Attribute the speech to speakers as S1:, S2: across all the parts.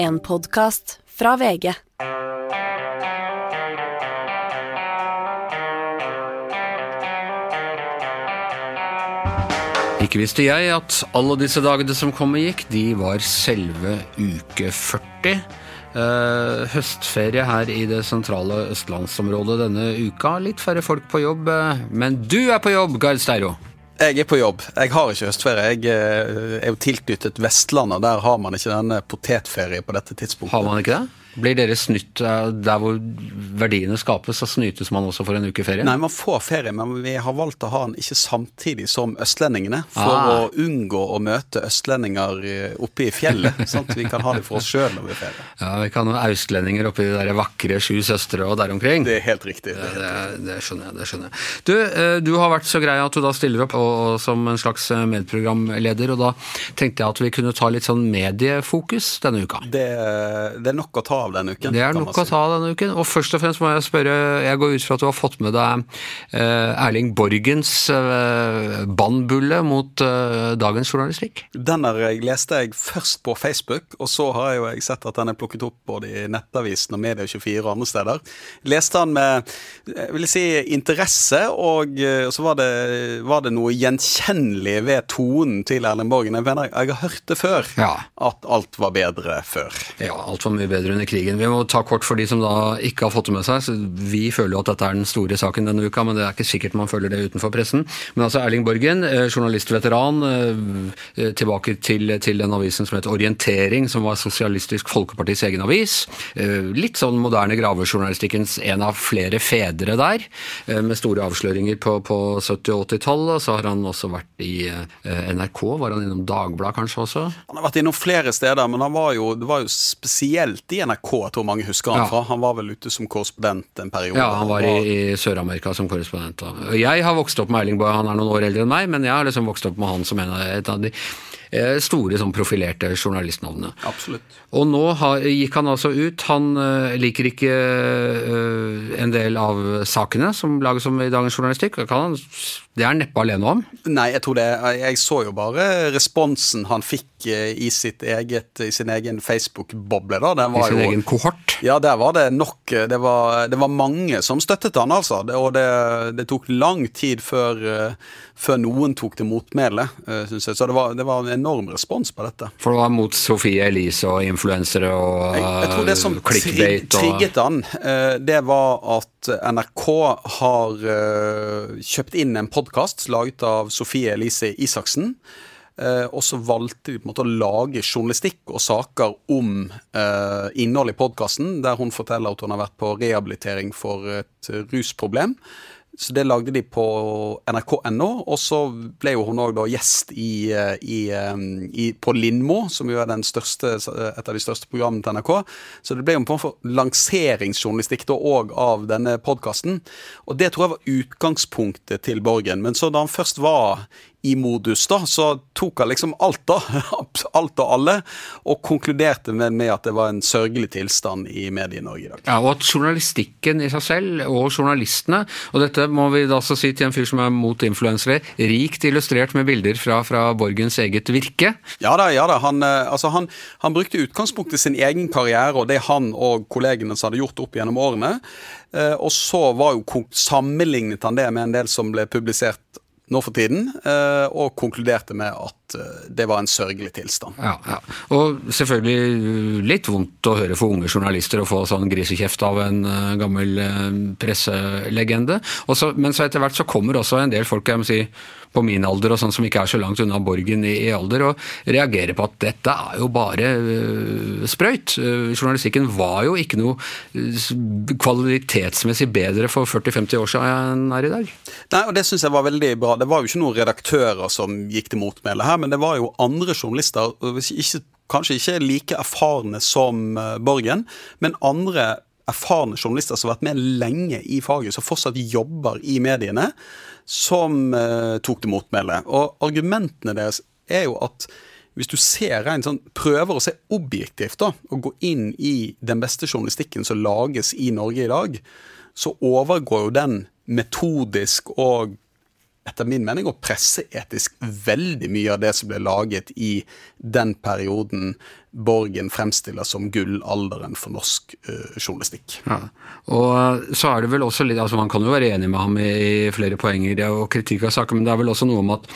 S1: En podkast fra VG.
S2: Ikke visste jeg at alle disse dagene som kom og gikk, de var selve uke 40. Eh, høstferie her i det sentrale østlandsområdet denne uka. Litt færre folk på jobb, eh, men du er på jobb, Gard Steiro.
S3: Jeg er på jobb. Jeg har ikke høstferie. Jeg eh, er jo tilknyttet Vestlandet. Der har man ikke denne potetferie på dette tidspunktet.
S2: Har man ikke det? Blir dere snytt der hvor verdiene skapes, så snytes man også for en uke ferie?
S3: Nei, man får ferie, men vi har valgt å ha den ikke samtidig som østlendingene. For
S2: Ah.
S3: å unngå å møte østlendinger eh, oppe i fjellet. sånn at vi kan ha det for oss sjøl når vi er ferie.
S2: Ja, Vi kan ha austlendinger i de der vakre Sju søstre og der omkring.
S3: Det er helt riktig. Det helt
S2: Det, det skjønner jeg. det skjønner jeg. Du, eh, du har vært så grei at du da stiller opp og, og som en slags eh, medprogramleder, og da tenkte jeg at vi kunne ta litt sånn mediefokus denne uka.
S3: Det, det er nok å ta av denne uken.
S2: Det er nok
S3: si.
S2: å
S3: ta
S2: ta denne uken. Og først og fremst må jeg spørre, jeg går ut fra at du har fått med deg eh, Erling Borgens eh, bannbulle mot eh, dagens journalistikk?
S3: Den der leste jeg først på Facebook, og så har jeg jo jeg sett at den er plukket opp både i Nettavisen og Media24 og andre steder. Leste han med jeg vil si, interesse, og så var det, var det noe gjenkjennelig ved tonen til Erling Borgen. Jeg mener, jeg har hørt det før,
S2: Ja.
S3: at alt var bedre før.
S2: Ja, alt var mye bedre under krigen. Vi må ta kort for de som da ikke har fått det med seg. Så vi føler jo at dette er den store saken denne uka, men det er ikke sikkert man føler det utenfor pressen. Men altså Erling Borgen, eh, journalistveteran, eh, tilbake til, til den avisen som het Orientering, som var Sosialistisk Folkepartis egen avis. Eh, Litt sånn moderne gravejournalistikkens en av flere fedre der, eh, med store avsløringer på, på 70- og 80-tallet. Så har han også vært i eh, NRK, var han innom Dagbladet kanskje også?
S3: Han har vært innom flere steder, men var jo, det var jo spesielt i NRK, jeg tror mange husker han
S2: Ja.
S3: fra. Han var vel ute som korrespondent en periode.
S2: Ja, han var i, i Sør-Amerika som korrespondent. da. Og Jeg har vokst opp med Erling Boe, han er noen år eldre enn meg, men jeg har liksom vokst opp med han som en av, et av de eh, store sånn profilerte journalistnavnene.
S3: Absolutt.
S2: Og nå har, gikk han altså ut. Han uh, liker ikke uh, en del av sakene som lages om i dagens journalistikk. Da kan han, det er han neppe alene om.
S3: Nei, jeg tror det Jeg så jo bare responsen han fikk eh, i, sitt eget, i sin egen Facebook-boble. da.
S2: I sin
S3: jo,
S2: egen kohort.
S3: Ja, der var det nok eh, Det var, det var mange som støttet han, altså. Det, og det, det tok lang tid før, eh, før noen tok til motmæle, syns jeg. Så det var, det var en enorm respons på dette.
S2: For det var mot Sofie Elise og influensere og
S3: Jeg, jeg tror det som
S2: clickbait og
S3: trigget han, det var at NRK har eh, kjøpt inn en podkast laget av Sofie Elise Isaksen. eh, og så valgte de på en måte å lage journalistikk og saker om innholdet i podkasten, der hun forteller at hun har vært på rehabilitering for et rusproblem. Så det lagde de på nrk.no, og så ble jo hun òg gjest i, eh, i, i, på Lindmo, som jo er største, et av de største programmene til NRK. Så det ble jo en form for lanseringsjournalistikk da òg av denne podkasten. Og det tror jeg var utgangspunktet til Borgen. Men så da han først var i modus, da, så tok han liksom alt, da. Alt og alle. Og konkluderte med, med at det var en sørgelig tilstand i Medie-Norge i dag.
S2: Ja, og at journalistikken i seg selv, og journalistene, og dette må vi da så si til en fyr som er mot influensere, rikt illustrert med bilder fra, fra Borgens eget virke.
S3: Ja da, ja da. Han, eh, altså han, han brukte utgangspunktet sin egen karriere og det han og kollegene hans hadde gjort opp gjennom årene. Eh, og så var jo sammenlignet han det med en del som ble publisert nå for tiden, eh, og konkluderte med at eh, det var en sørgelig tilstand.
S2: Ja, ja. Og selvfølgelig litt vondt å høre for unge journalister å få sånn grisekjeft av en eh, gammel eh, presselegende. Også, men så etter hvert så kommer også en del folk jeg må si, på min alder og sånn som ikke er så langt unna Borgen i, i alder, og reagerer på at dette er jo bare uh, sprøyt. Uh, journalistikken var jo ikke noe eh, kvalitetsmessig bedre for 40-50 år siden enn er i dag.
S3: Nei, og Det syns jeg var veldig bra. Det var jo ikke noen redaktører som gikk til motmæle her, men det var jo andre journalister, ikke, kanskje ikke like erfarne som Borgen, men andre erfarne journalister som har vært med lenge i faget, som fortsatt jobber i mediene, som eh, tok til motmæle. Og argumentene deres er jo at hvis du ser rent sånn, prøver å se objektivt da, og gå inn i den beste journalistikken som lages i Norge i dag, så overgår jo den metodisk og etter min mening, og presseetisk veldig mye av det som ble laget i den perioden Borgen fremstiller som gullalderen for norsk uh, journalistikk.
S2: Ja. Og eh, så er det vel også litt, altså Man kan jo være enig med ham i, i flere poenger og kritikk av saker, men det er vel også noe om at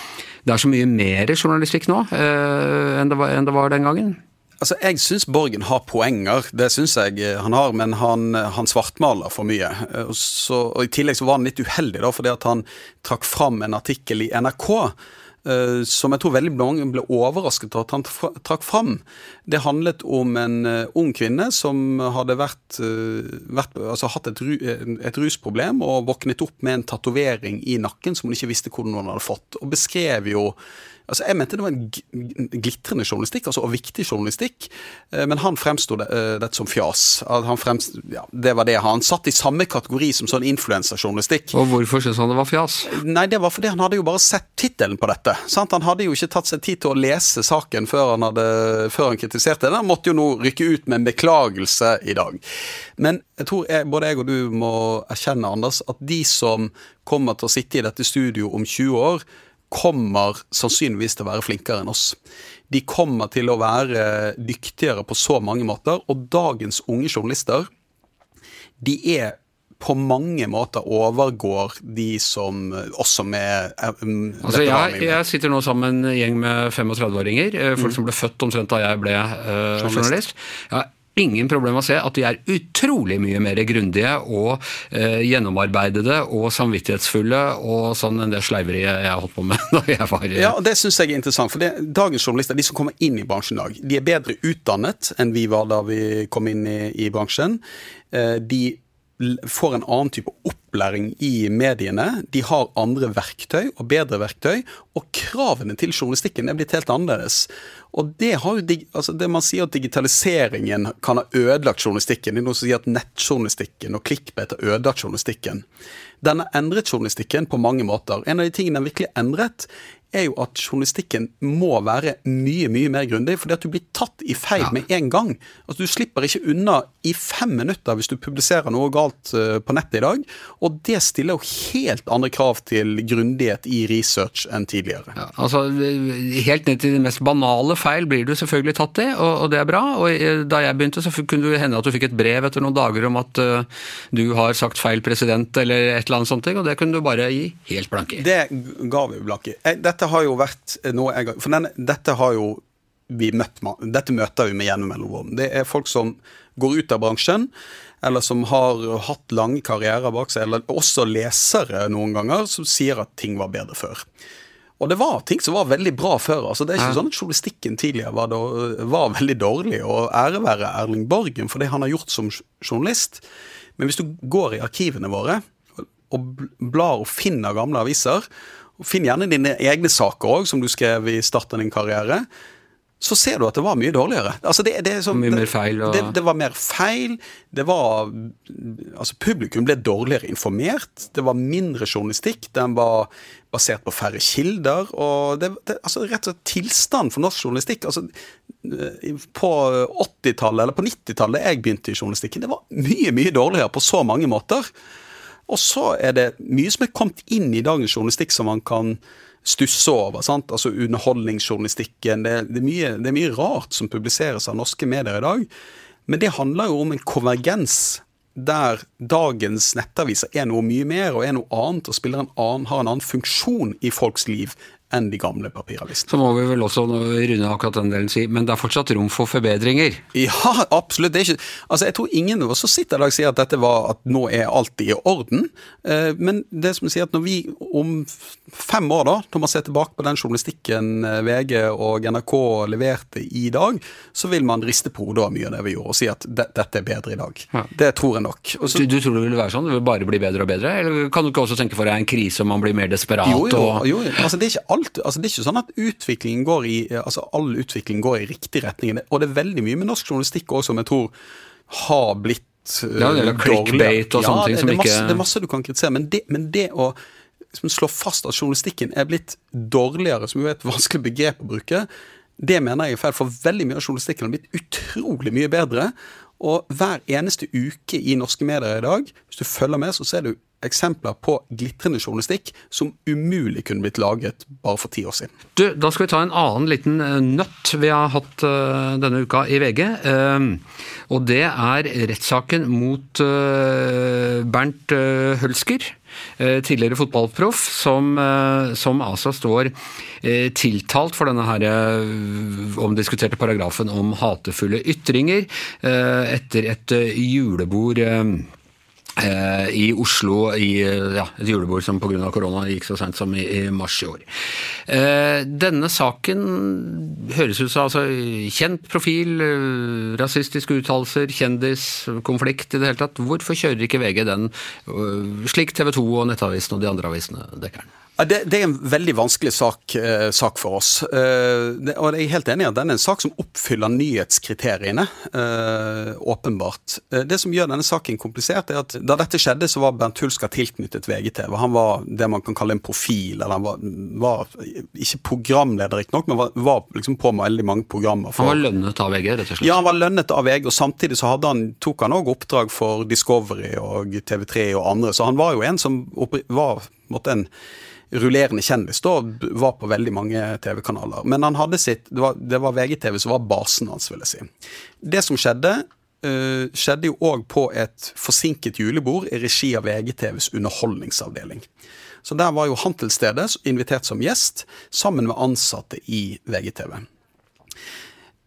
S2: det er så mye mer journalistikk nå uh, enn, det var, enn det var den gangen?
S3: Altså, Jeg syns Borgen har poenger, det syns jeg han har, men han, han svartmaler for mye. Så, og I tillegg så var han litt uheldig, da, fordi at han trakk fram en artikkel i NRK Uh, som jeg tror veldig mange ble overrasket over at han trakk fram. Det handlet om en uh, ung kvinne som hadde vært, uh, vært, altså hatt et, ru, et, rusproblem og våknet opp med en tatovering i nakken som hun ikke visste hvordan hun hadde fått. Og beskrev jo Altså, Jeg mente det var en glitrende journalistikk, altså, og viktig journalistikk, eh, men han fremsto det, uh, dette som fjas. Fremstod, ja, det var det. Han satt i samme kategori som sånn influensajournalistikk.
S2: Og hvorfor syntes han det var fjas?
S3: Nei, det var fordi han hadde jo bare sett tittelen på dette. Sant? Han hadde jo ikke tatt seg tid til å lese saken før han, hadde, før han kritiserte den. Han måtte jo nå rykke ut med en beklagelse i dag. Men jeg tror jeg, både jeg og du må erkjenne, Anders, at de som kommer til å sitte i dette studio om 20 år, kommer sannsynligvis til å være flinkere enn oss. De kommer til å være dyktigere på så mange måter, og dagens unge journalister, de er på mange måter overgår de som oss som er
S2: um, altså jeg, jeg, sitter nå sammen med en gjeng med 35-åringer, eh, folk mm. som ble født omtrent da jeg ble uh, journalist. Ja, ingen problem å se at de er utrolig mye mer grundige og eh, gjennomarbeidede og samvittighetsfulle og sånn enn det sleiveriet jeg holdt på med da jeg var
S3: Ja, og Det syns jeg er interessant. for det, Dagens journalister, de som kommer inn i bransjen i dag, de er bedre utdannet enn vi var da vi kom inn i, i bransjen. Eh, de får en annen type opplæring i mediene. De har andre verktøy og bedre verktøy, og kravene til journalistikken er blitt helt annerledes. Og det, har jo, altså det Man sier at digitaliseringen kan ha ødelagt journalistikken. Det er noen som sier at nettjournalistikken og klikkbet har ødelagt journalistikken. Den har endret journalistikken på mange måter. En av de tingene den virkelig endret, er jo at journalistikken må være mye mye mer grundig, fordi at du blir tatt i feil ja. med en gang. Altså Du slipper ikke unna i fem minutter hvis du publiserer noe galt uh, på nettet i dag. Og det stiller jo helt andre krav til grundighet i research enn tidligere.
S2: Ja, altså Helt ned til de mest banale feil blir du selvfølgelig tatt i, og, og, det er bra. Og eh, Da jeg begynte, så kunne det hende at du fikk et brev etter noen dager om at uh, du har sagt feil president, eller et eller annet sånt, og det kunne du bare gi helt blanke
S3: i. Det ga vi blanke i. Dette har jo vært noe jeg For denne, dette har jo møtt Dette møter vi med gjennom mellomrom. Det er folk som går ut av bransjen, eller som har hatt lange karrierer bak seg, eller også lesere noen ganger, som sier at ting var bedre før. Og det var ting som var veldig bra før. altså Det er ikke ja. sånn at journalistikken tidligere var, da, var veldig dårlig. Og ære være Erling Borgen for det han har gjort som journalist. Men hvis du går i arkivene våre og blar og finner gamle aviser, og Finn gjerne dine egne saker òg, som du skrev i starten av din karriere. Så ser du at det var mye dårligere. Altså det, det,
S2: så, mye mer feil og...
S3: det, det, var mer feil. Det var Altså, publikum ble dårligere informert. Det var mindre journalistikk. Den var basert på færre kilder. Og det, altså rett og slett tilstand for norsk journalistikk. Altså, på 80-tallet, eller på 90-tallet jeg begynte i journalistikken, det var mye, mye dårligere på så mange måter. Og så er det mye som er kommet inn i dagens journalistikk som man kan stusse over. Sant? Altså Underholdningsjournalistikken. Det, det, er mye, det er mye rart som publiseres av norske medier i dag. Men det handler jo om en konvergens der dagens nettaviser er noe mye mer og er noe annet og en annen, har en annen funksjon i folks liv enn de gamle papiravisene.
S2: Så må vi vel også runde akkurat den delen si, men det er fortsatt rom for forbedringer?
S3: Ja, absolutt. Ikke, altså jeg tror ingen av oss som sitter i dag sier at dette var at nå er alt i orden. Eh, men det som sier at når vi om fem år, da, når man ser tilbake på den journalistikken eh, VG og NRK leverte i dag, så vil man riste på hodet av mye av det vi gjorde, og si at dette er bedre i dag. Ja. Det tror jeg nok.
S2: Også, du, du, tror det vil være sånn? Det vil bare bli bedre og bedre? Eller kan du ikke også tenke for deg en krise om man blir mer desperat?
S3: Jo, jo, jo. altså det er ikke alt alt, altså Det er ikke sånn at utviklingen går i, altså all utvikling går i riktig retning. Og det er veldig mye med norsk journalistikk også som jeg tror har blitt
S2: ja, det er clickbait og sånne ting som
S3: det
S2: ikke
S3: Det er masse du kan kritisere, men det, men det å liksom slå fast at journalistikken er blitt dårligere, som jo er et vanskelig begrep å bruke, det mener jeg er feil. For veldig mye av journalistikken har blitt utrolig mye bedre. Og hver eneste uke i norske medier i dag, hvis du følger med, så ser du eksempler på glitrende journalistikk som umulig kunne blitt laget bare for ti år siden.
S2: Du, Da skal vi ta en annen liten eh, nøtt vi har hatt uh, denne uka i VG. Uh, og det er rettssaken mot uh, Bernt Hølsker. Tidligere fotballproff, som, som, altså står tiltalt for denne her omdiskuterte paragrafen om hatefulle ytringer etter et julebord Eh, i Oslo i ja, et julebord som pga. korona gikk så sent som i, i, mars i år. Eh, denne saken høres ut som altså, kjent profil, eh, rasistiske uttalelser, kjendis, konflikt i det hele tatt. Hvorfor kjører ikke VG den slik TV 2 og Nettavisen og de andre avisene dekker den?
S3: Det, det, er en veldig vanskelig sak, eh, sak for oss. Eh, det, og jeg er helt enig i at denne er en sak som oppfyller nyhetskriteriene. Eh, åpenbart. Eh, det som gjør denne saken komplisert, er at da dette skjedde, så var Bernt Hulsker tilknyttet VGTV. Han var det man kan kalle en profil. eller Han var, var ikke programleder, riktignok, men var, var liksom på med veldig mange programmer.
S2: For, han var lønnet av VG, rett og slett?
S3: Ja, han var lønnet av VG, og samtidig så han, tok han òg oppdrag for Discovery og TV3 og andre, så han var jo en som var måtte en rullerende kjendis da, var på veldig mange TV-kanaler. Men han hadde sitt, det var, det var VGTV som var basen hans, vil jeg si. Det som skjedde, uh, skjedde jo òg på et forsinket julebord i regi av VGTVs underholdningsavdeling. Så der var jo han til stede, invitert som gjest, sammen med ansatte i VGTV.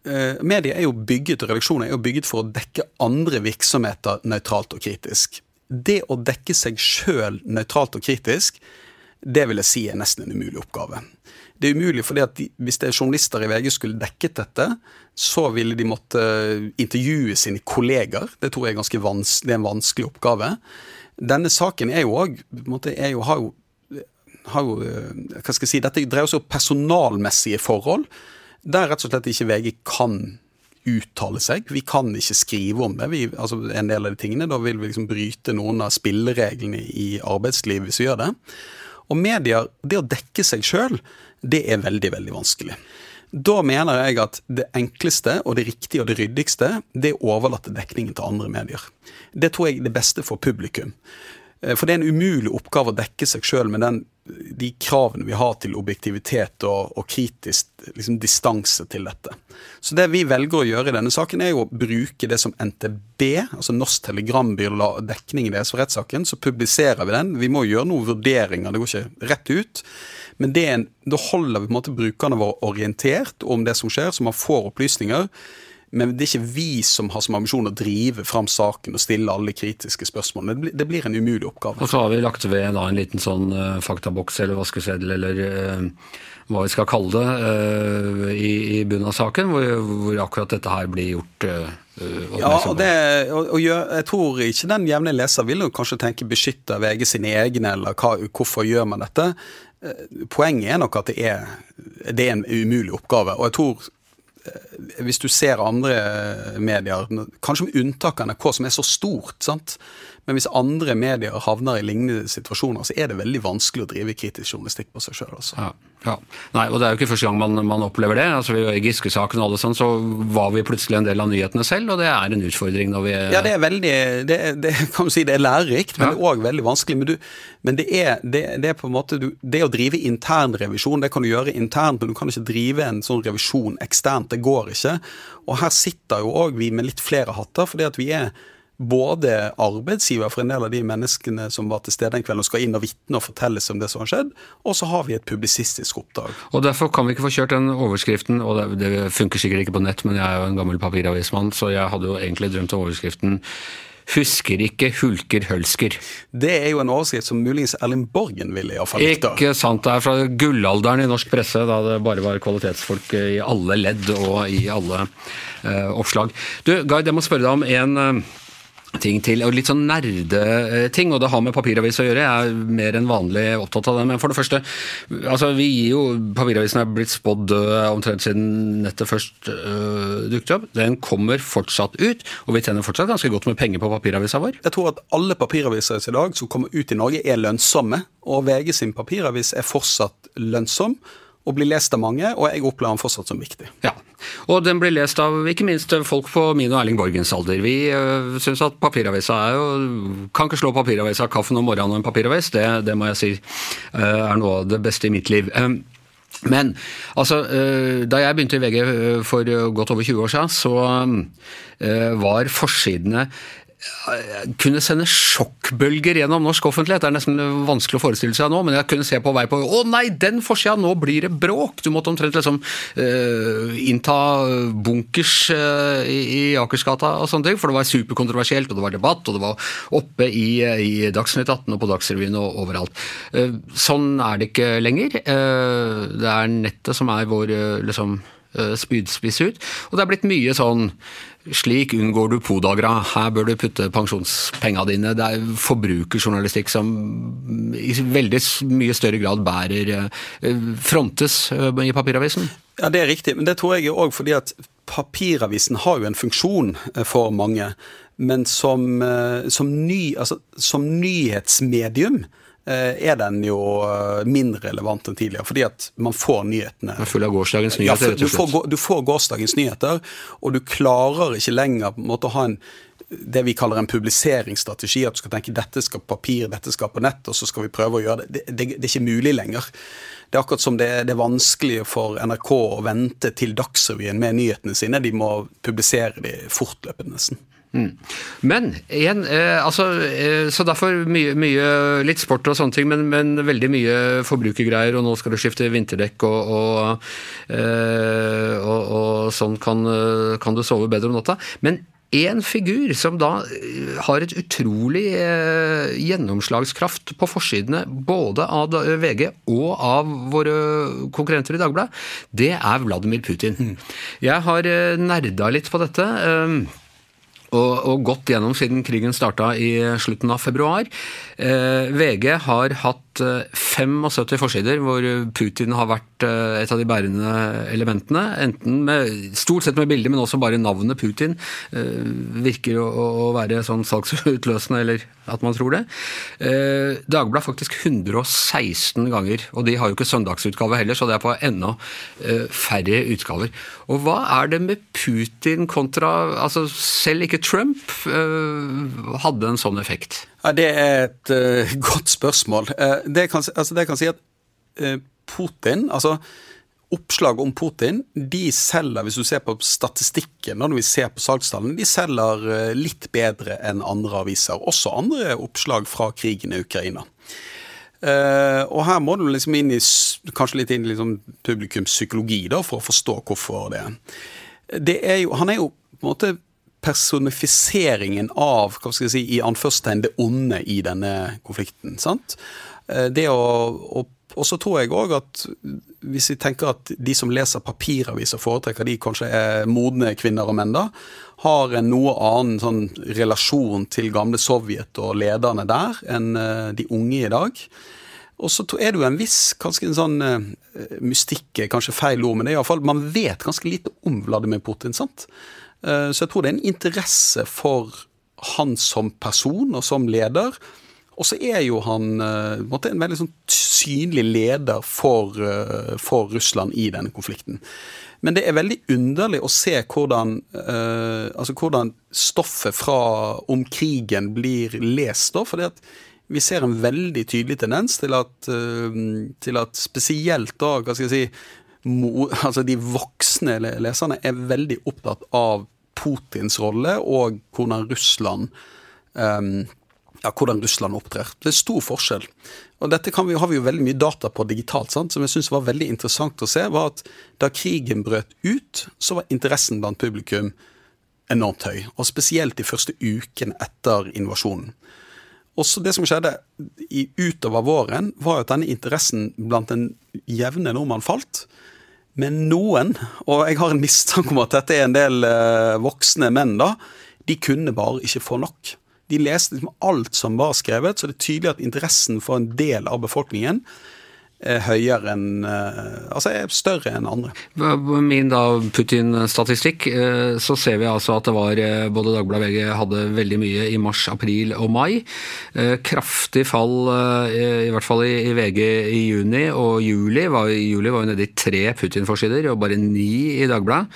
S3: Uh, Mediet er jo bygget, og redaksjonen er jo bygget for å dekke andre virksomheter nøytralt og kritisk. Det å dekke seg sjøl nøytralt og kritisk, det vil jeg si er nesten en umulig oppgave. Det er umulig fordi at de, hvis det er journalister i VG skulle dekket dette, så ville de måtte intervjue sine kolleger. Det tror jeg er, ganske vans, det er en vanskelig oppgave. Denne saken er jo òg har jo, har jo eh, Hva skal jeg si Dette dreier seg om personalmessige forhold, der rett og slett ikke VG kan uttale seg. Vi kan ikke skrive om det. Vi, altså en del av de tingene, Da vil vi liksom bryte noen av spillereglene i arbeidslivet hvis vi gjør det. Og medier, det å dekke seg sjøl, det er veldig, veldig vanskelig. Da mener jeg at det enkleste og det riktige og det ryddigste, det er å overlate dekningen til andre medier. Det tror jeg er det beste for publikum. Eh, for det er en umulig oppgave å dekke seg sjøl med den, de kravene vi har til objektivitet og, og kritisk liksom, distanse til dette. Så det vi velger å gjøre i denne saken, er jo å bruke det som NTB, altså Norsk Telegrambyrå, la dekning i deres for rettssaken. Så publiserer vi den. Vi må gjøre noen vurderinger, det går ikke rett ut. Men en, da holder vi på en måte brukerne våre orientert om det som skjer, så man får opplysninger. Men det er ikke vi som har som ambisjon å drive fram saken og stille alle kritiske spørsmål. Det blir, det blir en umulig oppgave.
S2: Og så har vi lagt ved da, en liten sånn uh, faktaboks eller vaskeseddel eller uh, hva vi skal kalle det, uh, i, i bunnen av saken, hvor, hvor, akkurat dette her blir gjort.
S3: ja, og, det, og, og Jeg tror ikke den jevne leser vil jo kanskje tenke beskytter VG sine egne, eller hva, hvorfor gjør man dette. Poenget er nok at det er, det er en umulig oppgave. og jeg tror hvis du ser andre medier, kanskje med unntak av NRK, som er så stort, sant? Men hvis andre medier havner i lignende situasjoner, så er det veldig vanskelig å drive kritisk journalistikk på seg sjøl. Altså.
S2: Ja, ja. Nei, og det er jo ikke første gang man, man opplever det. Altså, I Giske-saken og alle sånn, så var vi plutselig en del av nyhetene selv, og det er en utfordring når vi
S3: Ja, det er veldig Det, det kan du si, det er lærerikt, men ja. det er òg veldig vanskelig. Men, du, men det, er, det, det, er, på en måte du, Det å drive internrevisjon, det kan du gjøre internt, men du kan ikke drive en sånn revisjon eksternt. Det går ikke. Og her sitter jo òg vi med litt flere hatter, fordi at vi er både arbeidsgiver for en del av de menneskene som var til stede en kveld og skal inn og vitne og fortelle seg om det som har skjedd, og så har vi et publisistisk oppdrag.
S2: Og Derfor kan vi ikke få kjørt den overskriften, og det, det funker sikkert ikke på nett, men jeg er jo en gammel papiravismann, så jeg hadde jo egentlig drømt om overskriften Husker ikke, hulker, hølsker.
S3: Det er jo en overskrift som muligens Erling Borgen ville iallfall
S2: likt. Ikke sant. Det er fra gullalderen i norsk presse, da det bare var kvalitetsfolk i alle ledd og i alle uh, oppslag. Du, Guy, jeg må spørre deg om en uh, ting til, og Litt sånn nerdeting, og det har med papiravis å gjøre. Jeg er mer enn vanlig opptatt av det. Men for det første, altså vi gir jo Papiravisen er blitt spådd død omtrent siden nettet først øh, dukket opp. Den kommer fortsatt ut, og vi tjener fortsatt ganske godt med penger på papiravisa vår.
S3: Jeg tror at alle papiraviser i dag som kommer ut i Norge, er lønnsomme. Og VG sin papiravis er fortsatt lønnsom. Og blir lest av mange, og jeg opplever den fortsatt som viktig.
S2: Ja, og den blir lest av ikke minst folk på min og Erling Borgens alder. Vi øh, syns at papiravisa er jo Kan ikke slå papiravisa av kaffen om morgenen og en papiravis, det, det må jeg si uh, er noe av det beste i mitt liv. Um, men altså, da jeg begynte i VG for godt over 20 år siden, så var forsidene kunne sende sjokkbølger gjennom norsk offentlighet. Det er nesten vanskelig å forestille seg nå, men jeg kunne se på vei på Å nei, den forsida! Nå blir det bråk! Du måtte omtrent liksom uh, innta bunkers uh, i, i Akersgata og sånne ting, for det var superkontroversielt, og det var debatt, og det var oppe i, i Dagsnytt 18 og på Dagsrevyen og overalt. Uh, sånn er det ikke lenger. det er nettet som er vår liksom spydspiss ut. Og det er blitt mye sånn slik unngår du podagra. Her bør du putte pensjonspengene dine. Det er forbrukerjournalistikk som i veldig mye større grad bærer eh, frontes eh, i papiravisen.
S3: Ja, Det er riktig, men det tror jeg òg fordi at papiravisen har jo en funksjon eh, for mange. Men som, som, ny, altså, som nyhetsmedium er den jo eh, mindre relevant enn tidligere, fordi at man får nyhetene.
S2: Man følger gårsdagens nyheter,
S3: rett og slett. du får gårsdagens nyheter, og du klarer ikke lenger på en måte å ha en det vi kaller en publiseringsstrategi. At du skal tenke dette skal på papir, dette skal på nett, og så skal vi prøve å gjøre det. Det, det, det er ikke mulig lenger. Det er akkurat som det, det, er vanskelig for NRK å vente til Dagsrevyen med nyhetene sine. De må publisere de fortløpende, nesten.
S2: Mm. Men igjen, eh, altså eh, Så derfor mye, mye, litt sport og sånne ting, men, men, veldig mye forbrukergreier, og nå skal du skifte vinterdekk, og, og, eh, og, og sånn kan, kan, du sove bedre om natta. Men én figur som da eh, har et utrolig eh, gjennomslagskraft på forsidene både av VG og av våre konkurrenter i Dagbladet, det er Vladimir Putin. Mm. Jeg har eh, nerda litt på dette. Eh, og, og, gått gjennom siden krigen starta i slutten av februar. Eh, VG har hatt 75 eh, forsider hvor Putin har vært eh, et av de bærende elementene. Enten med, stort sett med bilder, men også bare navnet Putin eh, virker å, å være sånn salgsutløsende, eller at man tror det. Dagbladet faktisk 116 ganger, og de har jo ikke søndagsutgave heller, så det er på enda færre utgaver. Og hva er det med Putin kontra altså Selv ikke Trump hadde en sånn effekt?
S3: Det er et uh, godt spørsmål. Uh, det, kan, altså, det, kan, si at uh, Putin altså Oppslag om Putin de selger, hvis du ser på statistikken når vi ser på salgstallene, de selger litt bedre enn andre aviser. Også andre oppslag fra krigen i Ukraina. og her må du liksom inn i, kanskje litt inn i liksom publikums psykologi da, for å forstå hvorfor det. det er jo, han er jo på en måte personifiseringen av hva skal jeg si, i anførstegn det onde i denne konflikten. sant? Eh, det å, og så tror jeg òg at hvis vi tenker at de som leser papiraviser, foretrekker de kanskje er modne kvinner og menn, da, har en noe annen sånn relasjon til gamle Sovjet og lederne der enn eh, de unge i dag. Og så er det jo en viss kanskje en sånn uh, mystikk, kanskje feil ord, men det er iallfall Man vet ganske lite om Vladimir Putin, sant? Eh, så jeg tror det er en interesse for han som person og som leder. Og så er jo han eh, en, veldig sånn synlig leder for, eh, for, Russland i denne konflikten. Men det er veldig underlig å se hvordan, altså hvordan stoffet fra om krigen blir lest. da, fordi at vi ser en veldig tydelig tendens til at, til at spesielt da, hva skal jeg si, altså de voksne leserne er veldig opptatt av Putins rolle og hvordan Russland um, ja, hvordan Russland opptrer. Det er stor forskjell. Og Dette vi, har vi jo veldig mye data på digitalt, sant? som jeg syns var veldig interessant å se. var at Da krigen brøt ut, så var interessen blant publikum enormt høy. Og spesielt de første ukene etter invasjonen. Også det som skjedde i, utover våren, var at denne interessen blant den jevne nordmann falt. Men noen, og jeg har en mistanke om at dette er en del uh, voksne menn, da, de kunne bare ikke få nok. De leste liksom alt som var skrevet, så det er tydelig at interessen for en del av befolkningen høyere enn Altså er større enn andre.
S2: Min da Putin-statistikk, så ser vi altså at det var både Dagbladet VG hadde veldig mye i mars, april og mai. Kraftig fall, i hvert fall i VG i juni og juli. Var, juli var jo nede i tre Putin-forsider og bare ni i Dagbladet.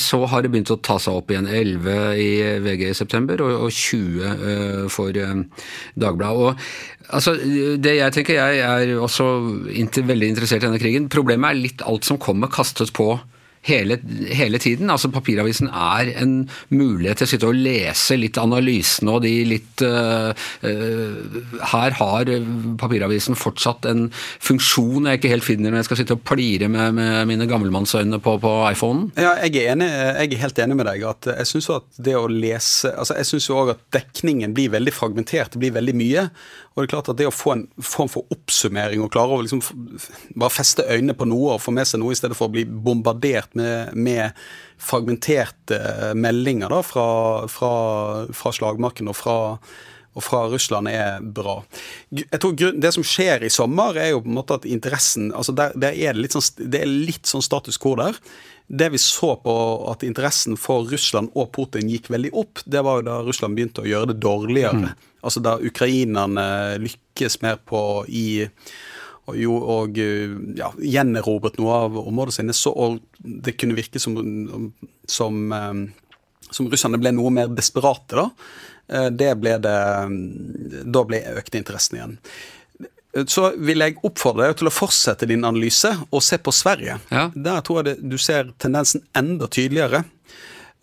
S2: Så har det begynt å ta seg opp igjen. 11 i VG i september og 20 for Dagbladet. Altså, det jeg tenker, jeg er også veldig interessert i denne krigen. Problemet er litt alt som kommer kastet på hele, hele, tiden. Altså Papiravisen er en mulighet til å sitte og lese litt analysene og de litt uh, uh, Her har papiravisen fortsatt en funksjon jeg ikke helt finner når jeg skal sitte og plire med, med mine gammelmannsøyne på, på iPhonen.
S3: Ja, jeg er, enig, jeg er helt enig med deg. at Jeg syns at det å lese altså Jeg syns òg at dekningen blir veldig fragmentert. Det blir veldig mye. Og det er klart at det å få en form for oppsummering og klare å liksom bare feste øynene på noe og få med seg noe i stedet for å bli bombardert med, med fragmenterte meldinger da, fra, fra, fra slagmarken og fra, og fra Russland er bra. Jeg tror Det som skjer i sommer, er jo på en måte at interessen altså der, der er det, litt sånn, det er litt sånn status quo der. Det vi så på at interessen for Russland og Putin gikk veldig opp, det var jo da Russland begynte å gjøre det dårligere. Mm. Altså da ukrainerne lykkes mer på i og, jo, og ja, gjenerobret noe av området sine, så det kunne virke som, som, eh, som russerne ble noe mer desperate, da. Eh, det ble det Da ble økte interessen igjen. Så vil jeg oppfordre deg til å fortsette din analyse og se på Sverige. Ja. Der tror jeg det, du ser tendensen enda tydeligere.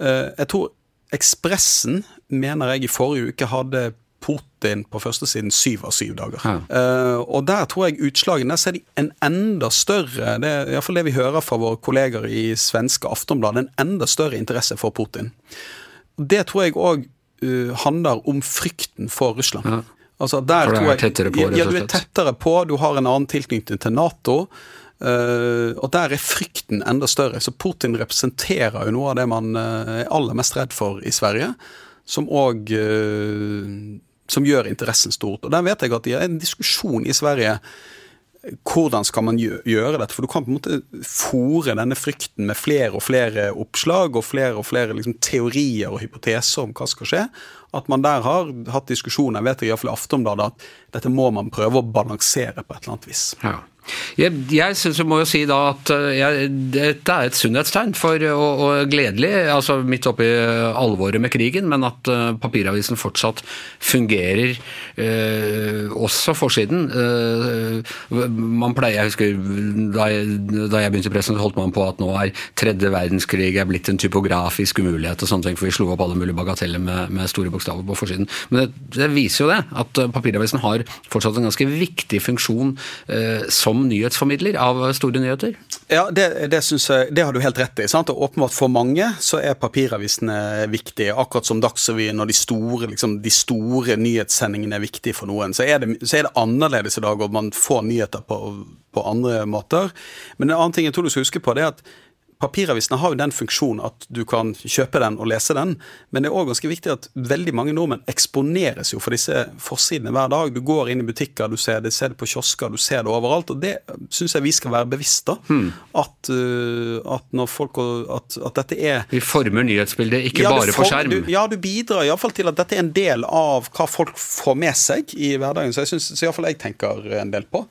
S3: Eh, jeg tror Ekspressen mener jeg i forrige uke hadde Putin på førstesiden syv av syv dager. Ja. Uh, og der tror jeg utslagene ser de en enda større Det er iallfall det vi hører fra våre kolleger i svenske Aftonbladet, en enda større interesse for Putin. Det tror jeg òg uh, eh, handler om frykten for Russland. Ja.
S2: Altså, der for du er tettere på,
S3: Ja, du er tettere på, du har en annen tilknytning til Nato. Uh, og der er frykten enda større. Så Putin representerer jo noe av det man er aller mest redd for i Sverige. Som òg som gjør interessen stort. Og Der vet jeg at det er en diskusjon i Sverige. Hvordan skal man gjøre dette? For du kan på en måte fòre denne frykten med flere og flere oppslag og flere og flere liksom, teorier og hypoteser om hva skal skje. At man der har hatt diskusjoner, vet jeg iallfall i Aftonbladet, at dette må man prøve å balansere på et eller annet vis.
S2: Ja. Jeg, jeg synes jeg må jo si da at eh, jeg, dette er et sunnhetstegn for, og, og, gledelig, altså midt oppi alvoret med krigen, men at uh, papiravisen fortsatt fungerer, uh, også forsiden. Uh, man pleier, Jeg husker da jeg, da jeg begynte i pressen, holdt man på at nå er tredje verdenskrig er blitt en typografisk umulighet og sånne ting, for vi slo opp alle mulige bagateller med, med store bokstaver på forsiden. Men det, det, viser jo det, at papiravisen har fortsatt en ganske viktig funksjon som som nyhetsformidler av store nyheter?
S3: Ja, det, det, jeg, det har du helt rett i. Sant? Og åpenbart For mange så er papiravisene viktige. Akkurat som Dagsrevyen og de store, liksom, de store nyhetssendingene er viktige for noen. Så er, det, så er det annerledes i dag, og man får nyheter på, på andre måter. Men en annen ting jeg tror du skal huske på, det er at Papiravisene har jo den funksjonen at du kan kjøpe den og lese den, men det er òg ganske viktig at veldig mange nordmenn eksponeres jo for disse forsidene hver dag. Du går inn i butikker, du ser det, ser det på kiosker, du ser det overalt. Og det syns jeg vi skal være bevisst da. Hmm. At, uh, at, når folk at, at, dette er
S2: Vi former nyhetsbildet, ikke ja, bare for, på skjerm.
S3: Du, ja, du bidrar iallfall til at dette er en del av hva folk får med seg i hverdagen. Så jeg iallfall jeg tenker en del på.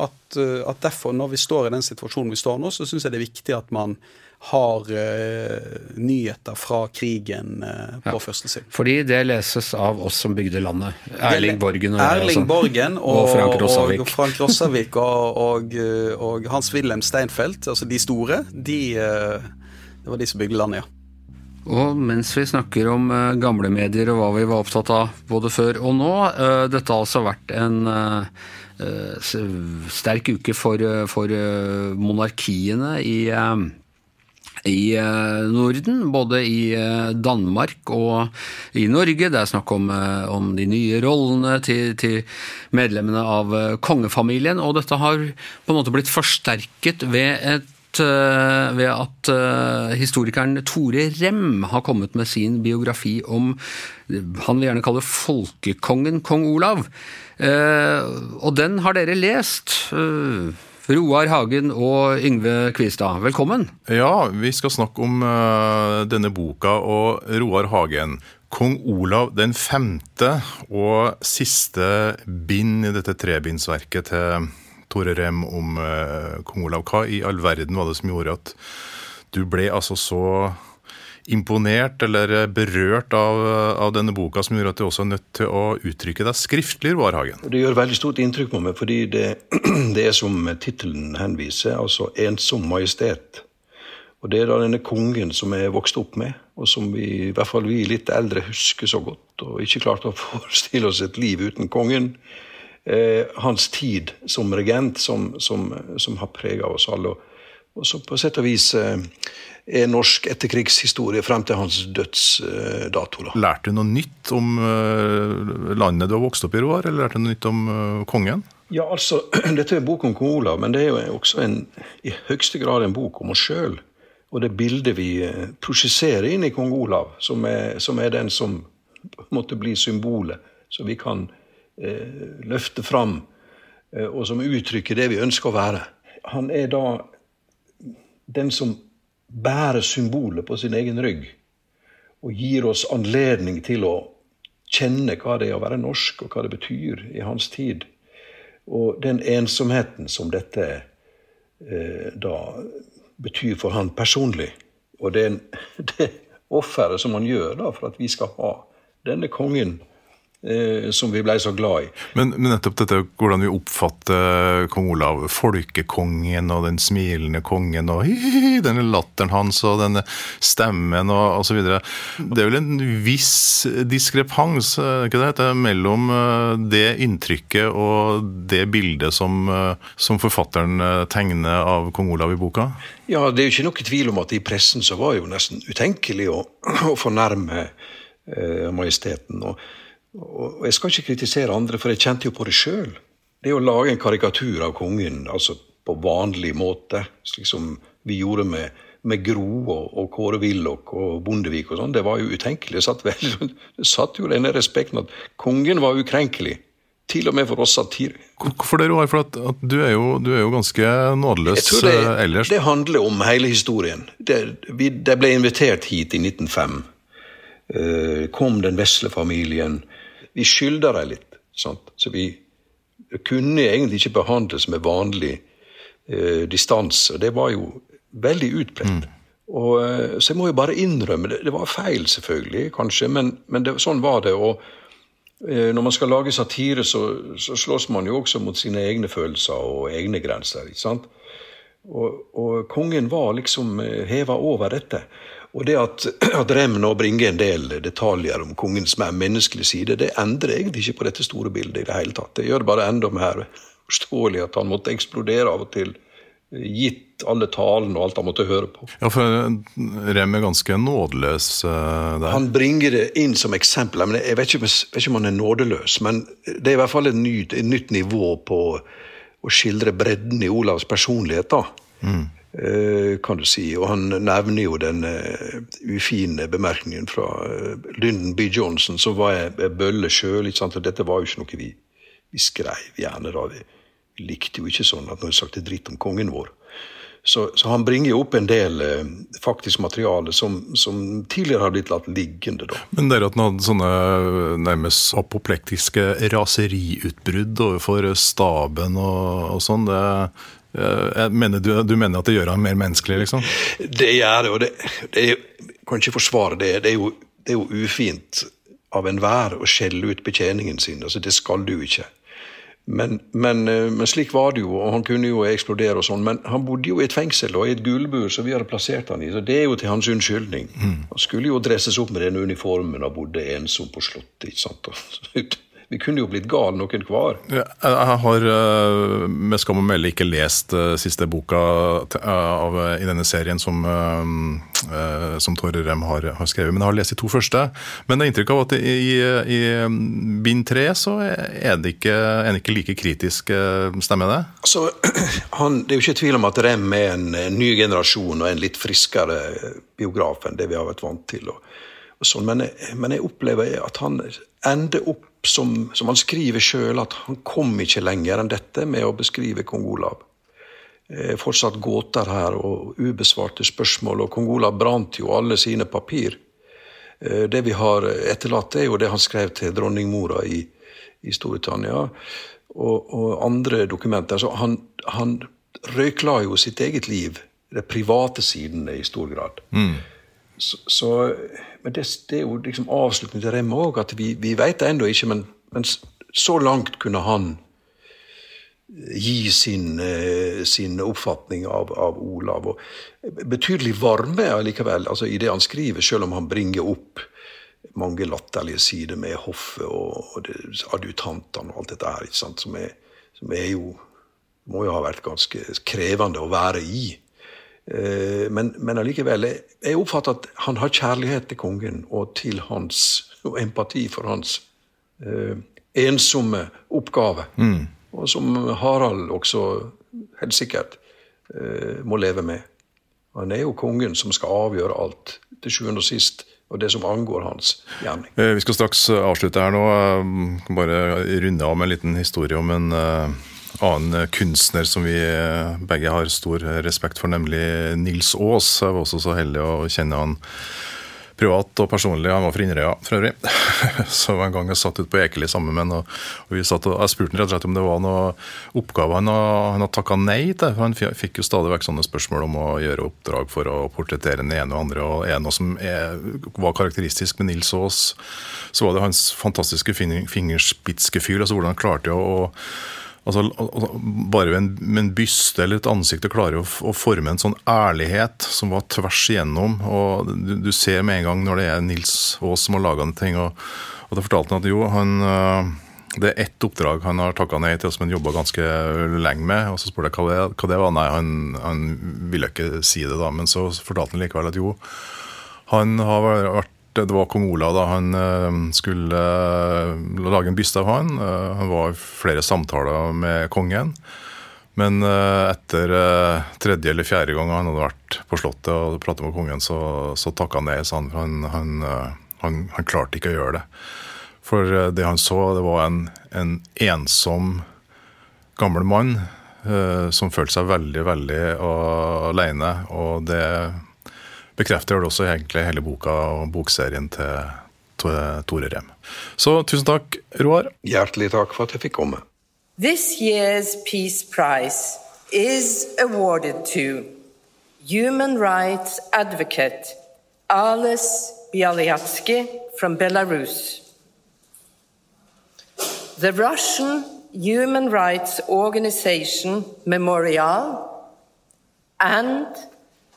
S3: At, uh, at derfor, når vi står i den situasjonen vi står nå, så syns jeg det er viktig at man har uh, nyheter fra krigen uh, på ja. første side.
S2: Fordi det leses av oss som bygde landet. Erling Borgen
S3: og, Erling Borgen og, og Frank Rossavik. Og, Frank Rossavik og, og, Hans-Wilhelm Steinfeld, altså de store, de, uh, det var de som bygde landet, ja.
S2: Og mens vi snakker om gamle medier og hva vi var opptatt av både før og nå, dette har altså vært en sterk uke for, for monarkiene i i eh, Norden, både i eh, Danmark og i Norge. Det er snakk om, eh, om de nye rollene til, til, medlemmene av kongefamilien. Og dette har på en måte blitt forsterket ved, et, ved at historikeren Tore Rem har kommet med sin biografi om han vil gjerne kalle folkekongen kong Olav. Og den har dere lest. Roar Hagen og Yngve Kvistad, velkommen.
S4: Ja, vi skal snakke om denne boka og Roar Hagen. Kong Olav den femte og siste bind i dette trebindsverket til Tore Rem om uh, kong Olav. Hva i all verden var det som gjorde at du ble altså så imponert eller berørt av, av, denne boka, som gjorde at du også er nødt til å uttrykke deg skriftlig, Roar Hagen?
S5: Det gjør veldig stort inntrykk på meg, fordi det, det er som tittelen henviser, altså 'Ensom majestet'. Og Det er da denne kongen som jeg vokste opp med, og som vi, i hvert fall vi litt eldre husker så godt. Og ikke klarte å forestille oss et liv uten kongen. Eh, hans tid som regent, som, som, som har prega oss alle. Og så på sett og vis eh, er norsk etterkrigshistorie frem til hans dødsdato.
S4: Da. Lærte du noe nytt om landet du har vokst opp i, Roar, eller lærte du noe nytt om kongen?
S5: Ja, altså, Dette er en bok om kong Olav, men det er jo også en, i høyeste grad en bok om oss sjøl. Og det bildet vi prosjesserer inn i kong Olav, som er, som er den som måtte bli symbolet, så vi kan løfte fram, og som uttrykker det vi ønsker å være. Han er da den som bærer symbolet på sin egen rygg og gir oss anledning til å kjenne hva det er å være norsk, og hva det betyr i hans tid. Og den ensomheten som dette eh, da betyr for han personlig. Og det, det offeret som han gjør da for at vi skal ha denne kongen Eh, som vi ble så glad i.
S4: Men, men, nettopp dette hvordan vi oppfatter kong Olav, folkekongen og den smilende kongen og hi, hi, hi, denne latteren hans og denne stemmen og osv. Det er vel en viss diskrepans ikke det, mellom eh, det inntrykket og det bildet som, eh, som forfatteren tegner av kong Olav i boka?
S5: Ja, det er jo ikke noe tvil om at i pressen så var det jo nesten utenkelig å, å fornærme eh, majesteten. og og jeg skal ikke kritisere andre, for jeg kjente jo på det sjøl. Det å lage en karikatur av kongen altså på vanlig måte, slik som vi gjorde med, med Gro og, og Kåre Willoch og Bondevik og sånn, det var jo utenkelig. Det satt, vel, det satt jo denne respekten at kongen var ukrenkelig. Til og med for oss satir.
S4: Hvorfor det, Roar? For at, at du, er jo, du, er jo, ganske nådeløs
S5: det,
S4: ellers.
S5: Det handler om hele historien. Det, vi, det ble invitert hit i 1905. Uh, kom den vesle familien vi skylder dem litt. Sant? Så vi kunne egentlig ikke behandles med vanlig eh, distanse. Det var jo veldig utbredt. Mm. Og, eh, så jeg må jo bare innrømme det. Det var feil, selvfølgelig, kanskje, men, men det, sånn var det. og eh, når man skal lage satire, så, så, slåss man jo også mot sine egne følelser og egne grenser. ikke sant? Og, og kongen var liksom eh, heva over dette. Og det at, at Rem nå bringer en del detaljer om kongens mer menneskelige side, det endrer egentlig ikke på dette store bildet i det hele tatt. Det gjør det bare enda mer forståelig at han måtte eksplodere av og til, gitt alle talene og alt han måtte høre på.
S4: Ja, for Rem er ganske nådeløs uh, der.
S5: Han bringer det inn som eksempel. Men jeg vet ikke, vet ikke, om han er nådeløs, men det er i hvert fall et nytt, et nytt nivå på å skildre bredden i Olavs personlighet. da. Mm. Eh, kan du si. Og han nevner jo den uh, ufine bemerkningen fra uh, Lyndon B. Johnson, som var ei bølle sjøl. Dette var jo ikke noe vi, vi skrev gjerne da. Vi, likte jo ikke sånn at noen sagt dritt om kongen vår. Så, så, han bringer jo opp en del eh, faktisk materiale som, som, tidligere har blitt latt liggende. da.
S4: Men det at han hadde sånne nærmest apoplektiske raseriutbrudd overfor staben og, og sånn, det Eh, mener du, du, mener at det gjør han mer menneskelig, liksom?
S5: Det gjør det, og det, det er, kan ikke forsvare det. Det er jo, det er jo ufint av enhver å skjelle ut betjeningen sin. altså Det skal du ikke. Men, men, eh, men, slik var det jo, og han kunne jo eksplodere og sånn. Men han bodde jo i et fengsel og i et gulbur som vi hadde plassert han i. så Det er jo til hans unnskyldning. Mm. Han skulle jo dresses opp med den uniformen og bodde ensom på slottet. ikke sant? Vi kunne jo blitt gale noen hver.
S4: Jeg har eh, med skam å melde ikke lest uh, siste boka eh, av, i denne serien som, som Tore Rem har, har, skrevet, men jeg har lest de to første. Men det er inntrykk av at i, i, i bind tre så er det ikke, er det ikke like kritisk, stemmer det?
S5: Altså, han, det er jo ikke tvil om at Rem er en, en ny generasjon og en litt friskere biograf enn det vi har vært vant til. Og sånn, men, men jeg opplever at han ender opp som, som han skriver sjøl, at han kom ikke lenger enn dette med å beskrive kong Olav. Eh, fortsatt gåter her og ubesvarte spørsmål. Og kong Olav brant jo alle sine papir. Eh, det vi har etterlatt, er jo det han skrev til dronningmora i, i Storbritannia, og, og, andre dokumenter. Så han, han røykla jo sitt eget liv, de private sidene, i stor grad. Mm. Så, så, men det, det, er jo liksom avslutningen til Remme òg, at vi, vi veit det ennå ikke, men, men, så langt kunne han gi sin, eh, sin oppfatning av, av, Olav. Og betydelig varme allikevel altså i det han skriver, selv om han bringer opp mange latterlige sider med hoffet og, og adjutantene og alt dette her, som er, som, er, jo må jo ha vært ganske krevende å være i. Eh, men, men allikevel, jeg oppfatter at han har kjærlighet til kongen og til hans, og empati for hans eh, ensomme oppgave. Mm og som Harald også helt sikkert eh, må leve med. Han er jo kongen som skal avgjøre alt, til sjuende og sist, og det som angår hans gjerning.
S4: Eh, vi skal straks avslutte her nå. Eh, bare runde av med en liten historie om en annen kunstner som vi begge har stor respekt for, nemlig Nils Aas. Jeg var også så heldig å kjenne han privat og personlig. Han var fra Inderøya for øvrig. Så en gang jeg satt ute på Ekeli sammen med ham, og, og, og jeg spurte han rett og slett om det var noe oppgave han, han hadde takka nei til. for Han fikk jo stadig vekk sånne spørsmål om å gjøre oppdrag for å portrettere den ene og andre. og Er noe som er, var karakteristisk med Nils Aas, så var det hans fantastiske fingerspitzgefühl. Altså hvordan han klarte å Altså, bare en, en, byste eller et ansikt å klare å, å, forme en sånn ærlighet som var tvers igjennom. og Du, du ser med en gang når det er Nils Aas som har laga en ting. og, og Da fortalte han at jo, han, øh, det er ett oppdrag han har takka nei til, som han jobba ganske lenge med. og Så spurte jeg hva det, hva det var. Nei, han, han ville ikke si det, da. Men så fortalte han likevel at jo, han har vært det var kong Olav da han eh, skulle eh, lage en byste av han. Eh, han var i flere samtaler med kongen. Men etter tredje eller fjerde gang han hadde vært på Slottet og pratet med kongen, så, så takka han nei. Så han, han, han, han, klarte ikke å gjøre det. For det han så, det var en, en ensom gammel mann som følte seg veldig, veldig alene. Og det bekrefter det også egentlig hele boka og bokserien til Tore Rem. Så tusen takk, Roar.
S5: Hjertelig takk for at jeg fikk komme.
S6: This year's Peace Prize is awarded to human rights advocate Ales Bialyatsky from Belarus. The Russian human rights organization Memorial and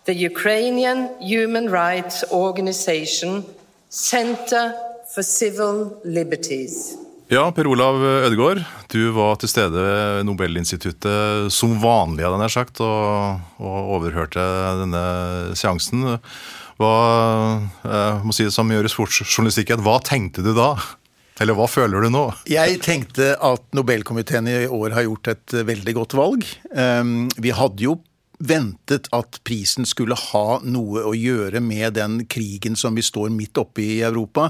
S6: the Ukrainian human rights organization Center for Civil Liberties.
S4: Ja, Per Olav Ødegaard, du var til stede ved Nobelinstituttet som vanlig, hadde jeg sagt, og, og, overhørte denne seansen. Hva, jeg må si det som gjør i sportsjournalistikken, hva tenkte du da? Eller hva føler du nå?
S7: Jeg tenkte at Nobelkomiteen i år har gjort et veldig godt valg. Ehm, vi hadde jo ventet at prisen skulle ha noe å gjøre med den krigen som vi står midt oppe i Europa,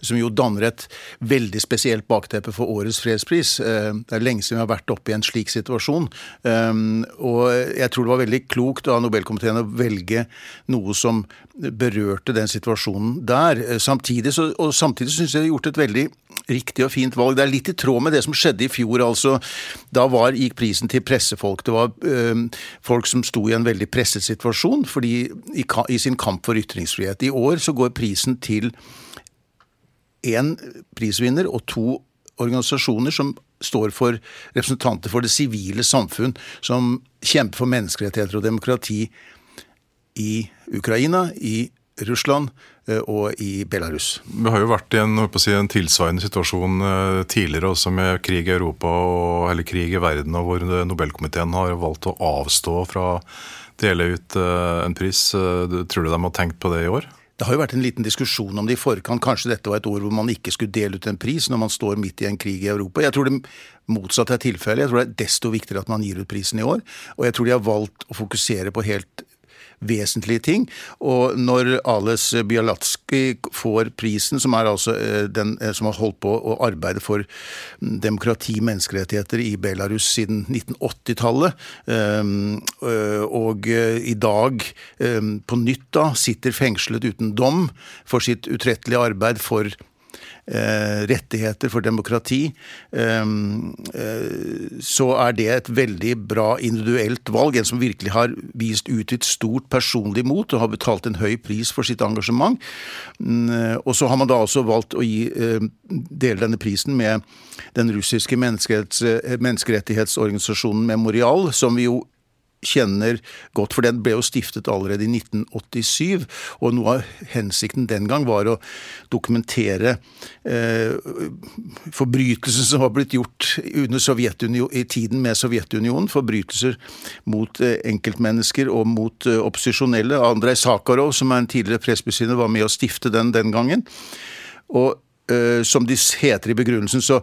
S7: som jo danner et veldig spesielt bakteppe for årets fredspris. Eh, det er lenge siden vi har vært oppe i en slik situasjon. Eh, og jeg tror det var veldig klokt av Nobelkomiteen å velge noe som berørte den situasjonen der. Eh, samtidig så, samtidig syns jeg de har gjort et veldig riktig og fint valg. Det er litt i tråd med det som skjedde i fjor. altså. Da var, gikk prisen til pressefolk. Det var øh, folk som sto i en veldig presset situasjon fordi, i, i, sin kamp for ytringsfrihet. I år så går prisen til én prisvinner og to organisasjoner som står for representanter for det sivile samfunn, som kjemper for menneskerettigheter og demokrati i Ukraina, i Russland og i Belarus.
S4: Vi har jo vært i en, si, en tilsvarende situasjon eh, tidligere, også med krig i Europa og, eller krig i verden, og hvor Nobelkomiteen har valgt å avstå fra å dele ut eh, en pris. Tror du de har tenkt på det i år?
S7: Det har jo vært en liten diskusjon om det i forkant. Kanskje dette var et år hvor man ikke skulle dele ut en pris når man står midt i en krig i Europa. Jeg tror det motsatte er tilfellet. Jeg tror det er desto viktigere at man gir ut prisen i år. Og jeg tror de har valgt å fokusere på helt vesentlige ting. Og når Ales Bialatski får prisen, som er altså den som har holdt på å arbeide for demokrati, menneskerettigheter i Belarus siden 1980-tallet, og i dag på nytt da sitter fengslet uten dom for sitt utrettelige arbeid for Eh, rettigheter for demokrati, eh, eh, så er det et veldig bra individuelt valg. En som virkelig har vist ut et stort personlig mot og har betalt en høy pris for sitt engasjement. Mm, og så har man da også valgt å gi, dele denne prisen med den russiske menneskerettighetsorganisasjonen Memorial, som vi jo kjenner godt, for den ble jo stiftet allerede i 1987. Og noe av hensikten den gang var å dokumentere eh, forbrytelser som var blitt gjort i tiden med Sovjetunionen. Forbrytelser mot eh, enkeltmennesker og mot eh, opposisjonelle. Andrej Sakharov, som er en tidligere presbysyner, var med å stifte den den gangen. Og som de heter i begrunnelsen, så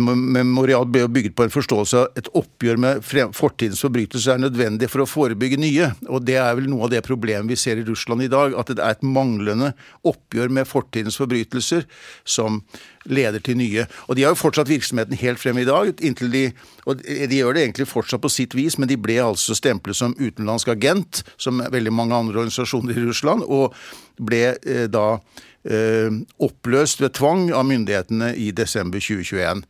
S7: Memorial ble bygget på en forståelse av et oppgjør med fortidens forbrytelser er nødvendig for å forebygge nye. Og det er vel noe av det problemet vi ser i Russland i dag. At det er et manglende oppgjør med fortidens forbrytelser som leder til nye. Og de har jo fortsatt virksomheten helt frem i dag. inntil de, og de gjør det egentlig fortsatt på sitt vis, men de ble altså stemplet som utenlandsk agent, som veldig mange andre organisasjoner i Russland, og ble eh, da Eh, oppløst ved tvang av myndighetene i desember 2021.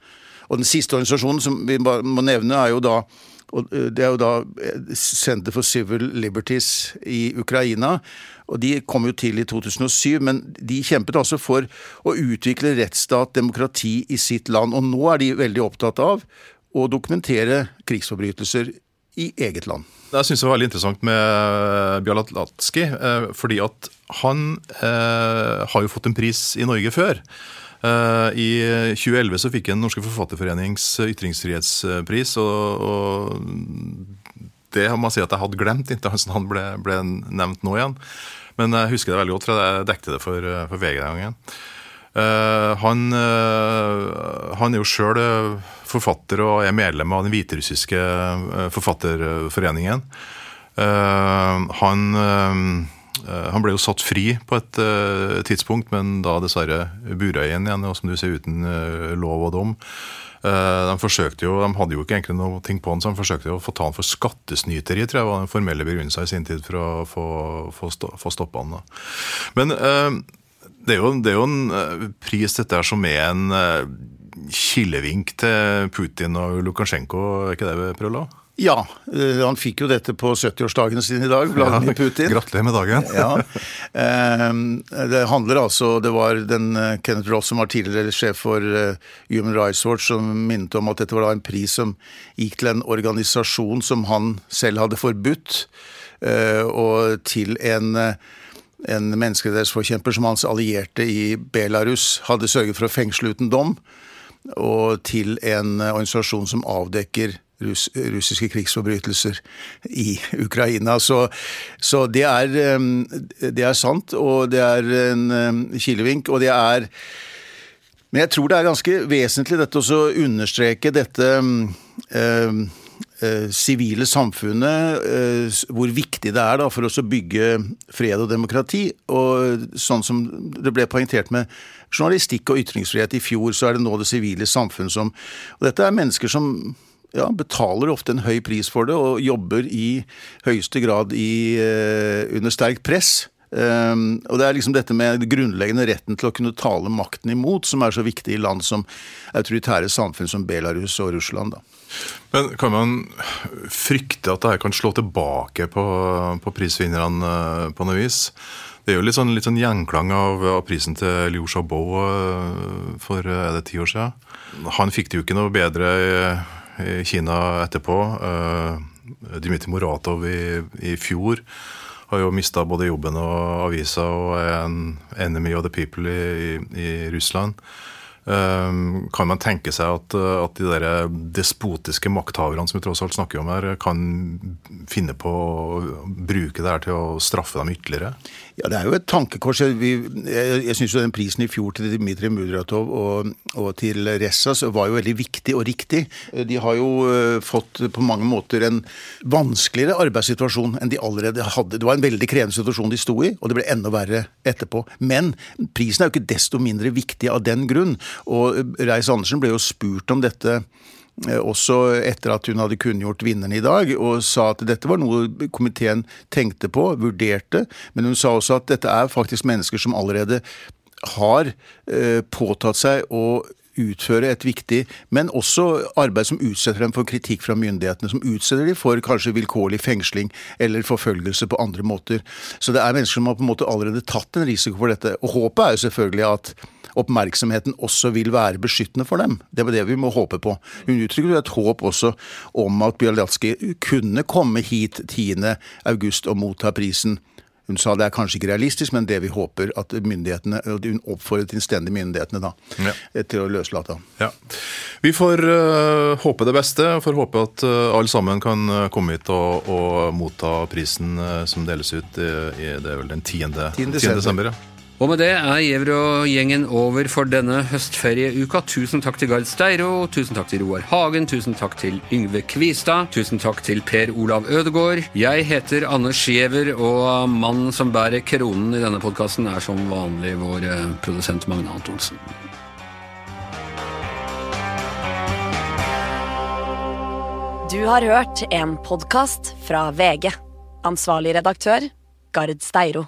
S7: Og Den siste organisasjonen som vi må nevne, er jo da eh, det er jo da Center for Civil Liberties i Ukraina. og De kom jo til i 2007, men de kjempet altså for å utvikle rettsstat, demokrati i sitt land. Og nå er de veldig opptatt av å dokumentere krigsforbrytelser i eget land.
S4: Det syns jeg var veldig interessant med Bjalatlatski, fordi at han eh, har jo fått en pris i Norge før. Eh, I 2011 så fikk jeg Den Norske Forfatterforenings ytringsfrihetspris. og, og det jeg si at jeg hadde glemt inntil han ble, ble, nevnt nå igjen. Men jeg husker det veldig godt, for jeg dekte det for, for VG den gangen. Uh, han, uh, han, er jo sjøl forfatter og er medlem av den hviterussiske forfatterforeningen. Uh, han Eh, han ble jo satt fri på et uh, tidspunkt, men da dessverre bura igjen igjen, og som du ser uten uh, lov og dom. De forsøkte jo, de hadde jo ikke egentlig noe ting på han, så de forsøkte jo å få ta han for skattesnyteri, tror jeg var den formelle begrunnelsen i sin tid for å få, få, stoppa han. Da. Men det er, jo, det, er jo, en pris dette er som er en kilevink til Putin og Lukasjenko, er ikke det, Prøvla?
S7: Ja, eh, han fikk jo dette på 70-årsdagen sin i dag, Vladimir ja, Putin.
S4: Gratulerer med dagen.
S7: ja. Ehm, det handler altså Det var den eh, Kenneth Ross som var tidligere sjef for eh, Human Rights Watch, som minnet om at dette var da en pris som gikk til en organisasjon som han selv hadde forbudt, og til en en menneskerettighetsforkjemper som hans allierte i Belarus hadde sørget for å fengsle uten dom, og til en organisasjon som avdekker russ, russiske krigsforbrytelser i Ukraina. Så, så det, er, det, er, sant, og det er en kilevink, og det er Men jeg tror det er ganske vesentlig dette å understreke dette sivile eh, samfunnet, eh, hvor viktig det er da for oss å bygge fred og demokrati. Og sånn som det ble poengtert med journalistikk og ytringsfrihet i fjor, så er det nå det sivile samfunn som Og dette er mennesker som ja, betaler ofte en høy pris for det, og jobber i høyeste grad i, uh, under sterkt press. Um, og Det er liksom dette med grunnleggende retten til å kunne tale makten imot, som er så viktig i land som autoritære samfunn som Belarus og Russland. da.
S4: Men Kan man frykte at dette kan slå tilbake på, på prisvinnerne eh, på noe vis? Det er jo litt sånn, litt sånn gjenklang av, av, prisen til Liu Xiaobo eh, for er det ti år siden. Han fikk det jo ikke noe bedre i Kina etterpå. Eh, Dmitrij Muratov i, i fjor har jo mista både jobben og avisa og er en enemy of the people i, i, i Russland. Um, kan man tenke seg at, at de der despotiske makthaverne som vi tross alt snakker om her, kan finne på å bruke det her til å straffe dem ytterligere?
S7: Ja, Det er jo et tankekors. Jeg jeg syns den prisen i fjor til Dmitrij Mudratov og, og til Ressas var jo veldig viktig og riktig. De har jo uh, fått på mange måter en vanskeligere arbeidssituasjon enn de allerede hadde. Det var en veldig krevende situasjon de sto i, og det ble enda verre etterpå. Men prisen er jo ikke desto mindre viktig av den grunn. Og Reiss-Andersen ble jo spurt om dette Eh, også etter at hun hadde kunngjort vinneren i dag, og sa at dette var noe komiteen tenkte på, vurderte. Men hun sa også at dette er faktisk mennesker som allerede har eh, påtatt seg å utføre et viktig, men også arbeid som utsetter dem for kritikk fra myndighetene. Som utsetter dem for kanskje vilkårlig fengsling eller forfølgelse på andre måter. Så det er mennesker som har på en måte allerede tatt en risiko for dette. Og håpet er jo selvfølgelig at oppmerksomheten også vil være beskyttende for dem. Det var det vi må håpe på. Hun uttrykker et håp også om at Bialyatsky kunne komme hit 10.8 og motta prisen. Hun sa det er kanskje ikke realistisk, men det vi håper at myndighetene, Hun oppfordret innstendig myndighetene da, ja. til å løslate ham.
S4: Ja. Vi får uh, håpe det beste. og får håpe at uh, alle sammen kan uh, komme hit og, og motta prisen som deles ut i, i det er vel den 10. 10. desember. 10. desember ja.
S2: Og med det er Gjevrå-gjengen over for denne høstferieuka. Tusen takk til Gard Steiro, tusen takk til Roar Hagen, tusen takk til Yngve Kvistad, tusen takk til Per Olav Ødegård. Jeg heter Anders Giæver, og mannen som bærer kronen i denne podkasten, er som vanlig vår eh, produsent Magne Antonsen.
S1: Du har hørt en podkast fra VG. Ansvarlig redaktør, Gard Steiro.